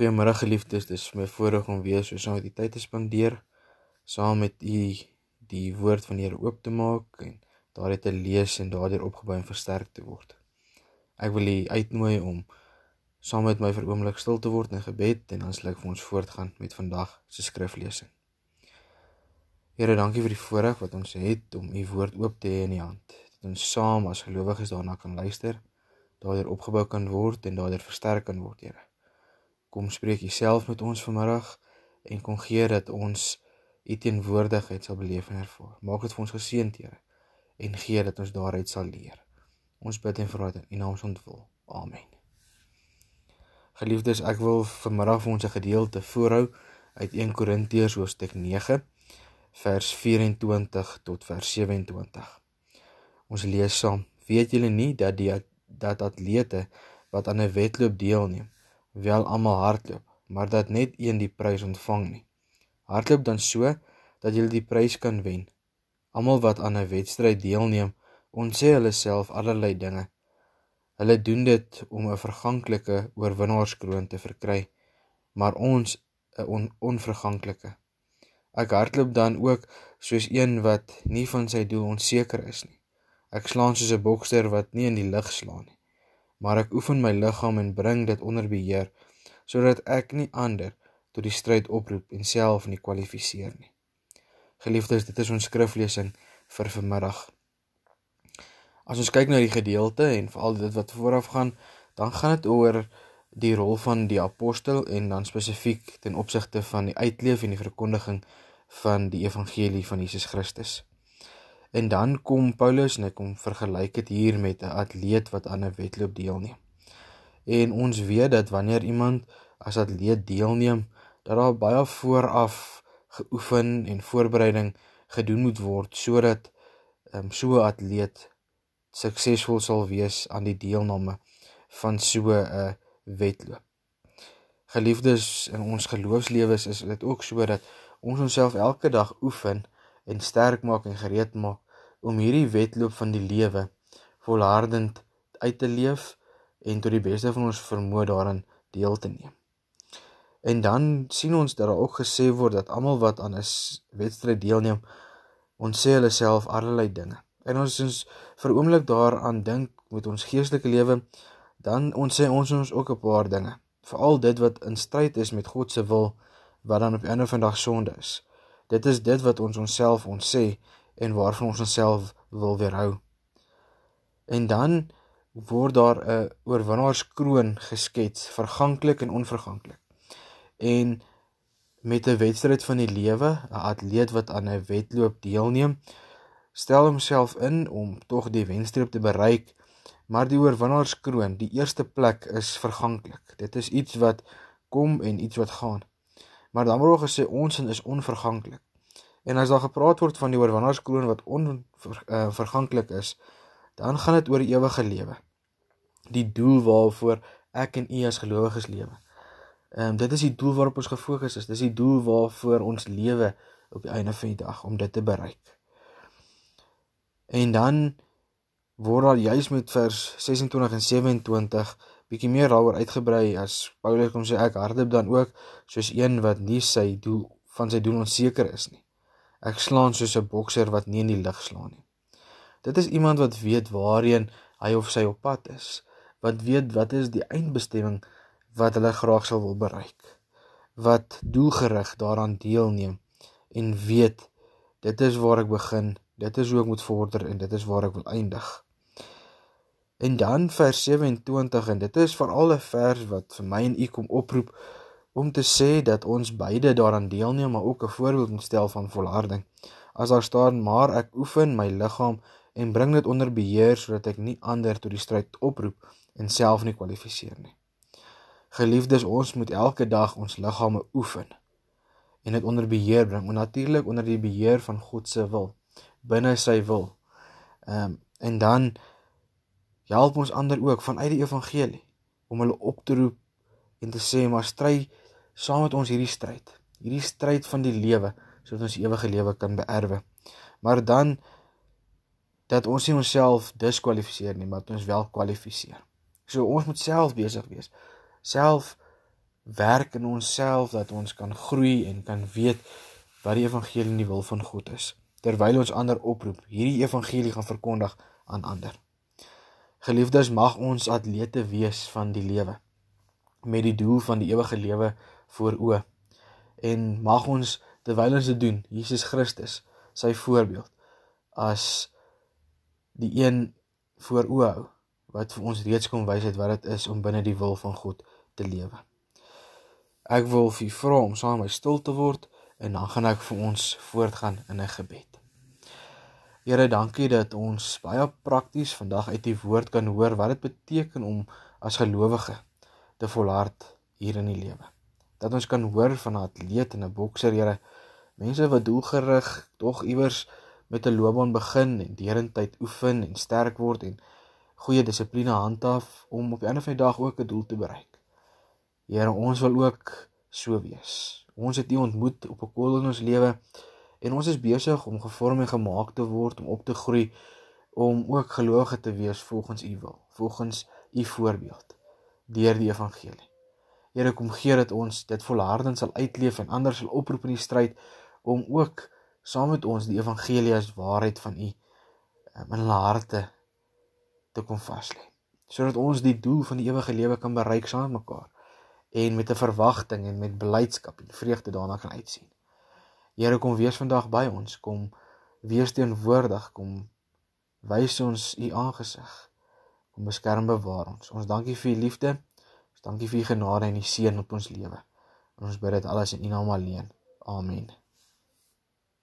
Goeiemôre geliefdes, dis my voorreg om weer so saam met u tyd te spandeer, saam met u die woord van die Here oop te maak en daardie te lees en daardeur opgebou en versterk te word. Ek wil u uitnooi om saam met my vir oomblik stil te word in gebed en dan sal ek vir ons voortgaan met vandag se skriflesing. Here, dankie vir die voorreg wat ons het om u woord oop te hê in die hand. Dat ons saam as gelowiges daarna kan luister, daardeur opgebou kan word en daardeur versterk kan word, Here. Kom spreek Uself met ons vanmiddag en kom gee dat ons U teenwoordigheid sal beleef en ervaar. Maak dit vir ons geseënd, Here, en gee dat ons daaruit sal leer. Ons bid en vra dit in U naam ontwil. Amen. Geliefdes, ek wil vanmiddag vir ons 'n gedeelte voorhou uit 1 Korintiërs hoofstuk 9 vers 24 tot vers 27. Ons lees saam: Weet julle nie dat die dat atlete wat aan 'n wedloop deelneem wel almal hardloop, maar dat net een die prys ontvang nie. Hardloop dan so dat jy die prys kan wen. Almal wat aan 'n wedstryd deelneem, ontsê hulle self allerlei dinge. Hulle doen dit om 'n verganklike oorwinnaarskroon te verkry, maar ons 'n on onverganklike. Ek hardloop dan ook soos een wat nie van sy doel onseker is nie. Ek slaan soos 'n bokser wat nie in die lug slaan nie maar ek oefen my liggaam en bring dit onder beheer sodat ek nie ander tot die stryd oproep en self nie kwalifiseer nie. Geliefdes, dit is ons skriflesing vir vanmiddag. As ons kyk na die gedeelte en veral dit wat vooraf gaan, dan gaan dit oor die rol van die apostel en dan spesifiek ten opsigte van die uitleef en die verkondiging van die evangelie van Jesus Christus. En dan kom Paulus en hy kom vergelyk dit hier met 'n atleet wat aan 'n wedloop deelneem. En ons weet dat wanneer iemand as atleet deelneem, dat daar baie vooraf geoefen en voorbereiding gedoen moet word sodat um, so 'n atleet suksesvol sal wees aan die deelname van so 'n wedloop. Geliefdes in ons geloofslewens is dit ook so dat ons onsself elke dag oefen en sterk maak en gereed maak om hierdie wedloop van die lewe volhardend uit te leef en tot die beste van ons vermoë daarin deel te neem. En dan sien ons dat daar ook gesê word dat almal wat aan 'n wedstryd deelneem, ons sê hulle self allerlei dinge. En ons ons vir oomblik daaraan dink met ons geestelike lewe, dan ons sê ons ons ook 'n paar dinge. Veral dit wat in stryd is met God se wil wat dan op 'n ander vandag sonde is. Dit is dit wat ons onsself ons sê en waarvan ons onsself wil weerhou. En dan word daar 'n oorwinnaarskroon geskets, verganklik en onverganklik. En met 'n wedstryd van die lewe, 'n atleet wat aan 'n wedloop deelneem, stel homself in om tog die wenstreep te bereik, maar die oorwinnaarskroon, die eerste plek is verganklik. Dit is iets wat kom en iets wat gaan. Maar dan word gesê ons is onverganklik. En as daar gepraat word van die oorwinnaarskroon wat onverganklik uh, is, dan gaan dit oor die ewige lewe. Die doel waarvoor ek en u as gelowiges lewe. Ehm um, dit is die doel waarop ons gefokus is. Dis die doel waarvoor ons lewe op die einde van die dag om dit te bereik. En dan word daar juis met vers 26 en 27 bietjie meer daaroor uitgebrei as Paulus kom sê ek hardloop dan ook soos een wat nie sy doel van sy doel onseker is nie. Ek slaan soos 'n bokser wat nie in die lug slaan nie. Dit is iemand wat weet waarheen hy of sy op pad is, wat weet wat is die eindbestemming wat hulle graag sal wil bereik, wat doelgerig daaraan deelneem en weet dit is waar ek begin, dit is hoe ek moet vorder en dit is waar ek wil eindig. En dan vers 27 en dit is veral 'n vers wat vir my en u kom oproep om te sê dat ons beide daaraan deelneem maar ook 'n voorbeeld moet stel van volharding. As daar staan maar ek oefen my liggaam en bring dit onder beheer sodat ek nie ander tot die stryd oproep en self nie kwalifiseer nie. Geliefdes, ons moet elke dag ons liggame oefen en dit onder beheer bring, maar natuurlik onder die beheer van God se wil, binne sy wil. Ehm um, en dan help ons ander ook vanuit die evangelie om hulle op te roep en te sê maar stry saam met ons hierdie stryd. Hierdie stryd van die lewe sodat ons ewige lewe kan beerwe. Maar dan dat ons nie onsself diskwalifiseer nie, maar ons wel kwalifiseer. So ons moet self besig wees. Self werk in onsself dat ons kan groei en kan weet wat die evangelie in die wil van God is terwyl ons ander oproep hierdie evangelie gaan verkondig aan ander. Geliefdes mag ons atlete wees van die lewe met die doel van die ewige lewe voor oë en mag ons terwyl ons dit doen Jesus Christus sy voorbeeld as die een voor oë hou wat vir ons reeds kom wys het wat dit is om binne die wil van God te lewe. Ek wil vir u vra om saam my stil te word en dan gaan ek vir ons voortgaan in 'n gebed. Here, dankie dat ons baie prakties vandag uit u woord kan hoor wat dit beteken om as gelowige te volhard hier in die lewe. Dat ons kan hoor van 'n atleet en 'n bokser, Here, mense wat doelgerig tog iewers met 'n loopbaan begin en derentyd oefen en sterk word en goeie dissipline handhaaf om op 'n ander dag ook 'n doel te bereik. Here, ons wil ook so wees. Ons het U ontmoet op 'n koel in ons lewe en ons is besig om gevorm en gemaak te word om op te groei om ook gelowige te wees volgens U wil, volgens U voorbeeld deur die evangelie. Here, kom gee dat ons dit volhardend sal uitleef en ander sal oproep in die stryd om ook saam met ons die evangelie as waarheid van U um, in hulle harte te kom vas lê sodat ons die doel van die ewige lewe kan bereik saam met mekaar en met 'n verwagting en met blydskap en vreugde daarna kan uitsien. Here kom wees vandag by ons, kom wees teenwoordig, kom wys ons u aangesig. Kom beskerm bewaar ons. Ons dankie vir u liefde. Dankie vir u genade en u seën op ons lewe. En ons bid dit alles in u naam alleen. Amen.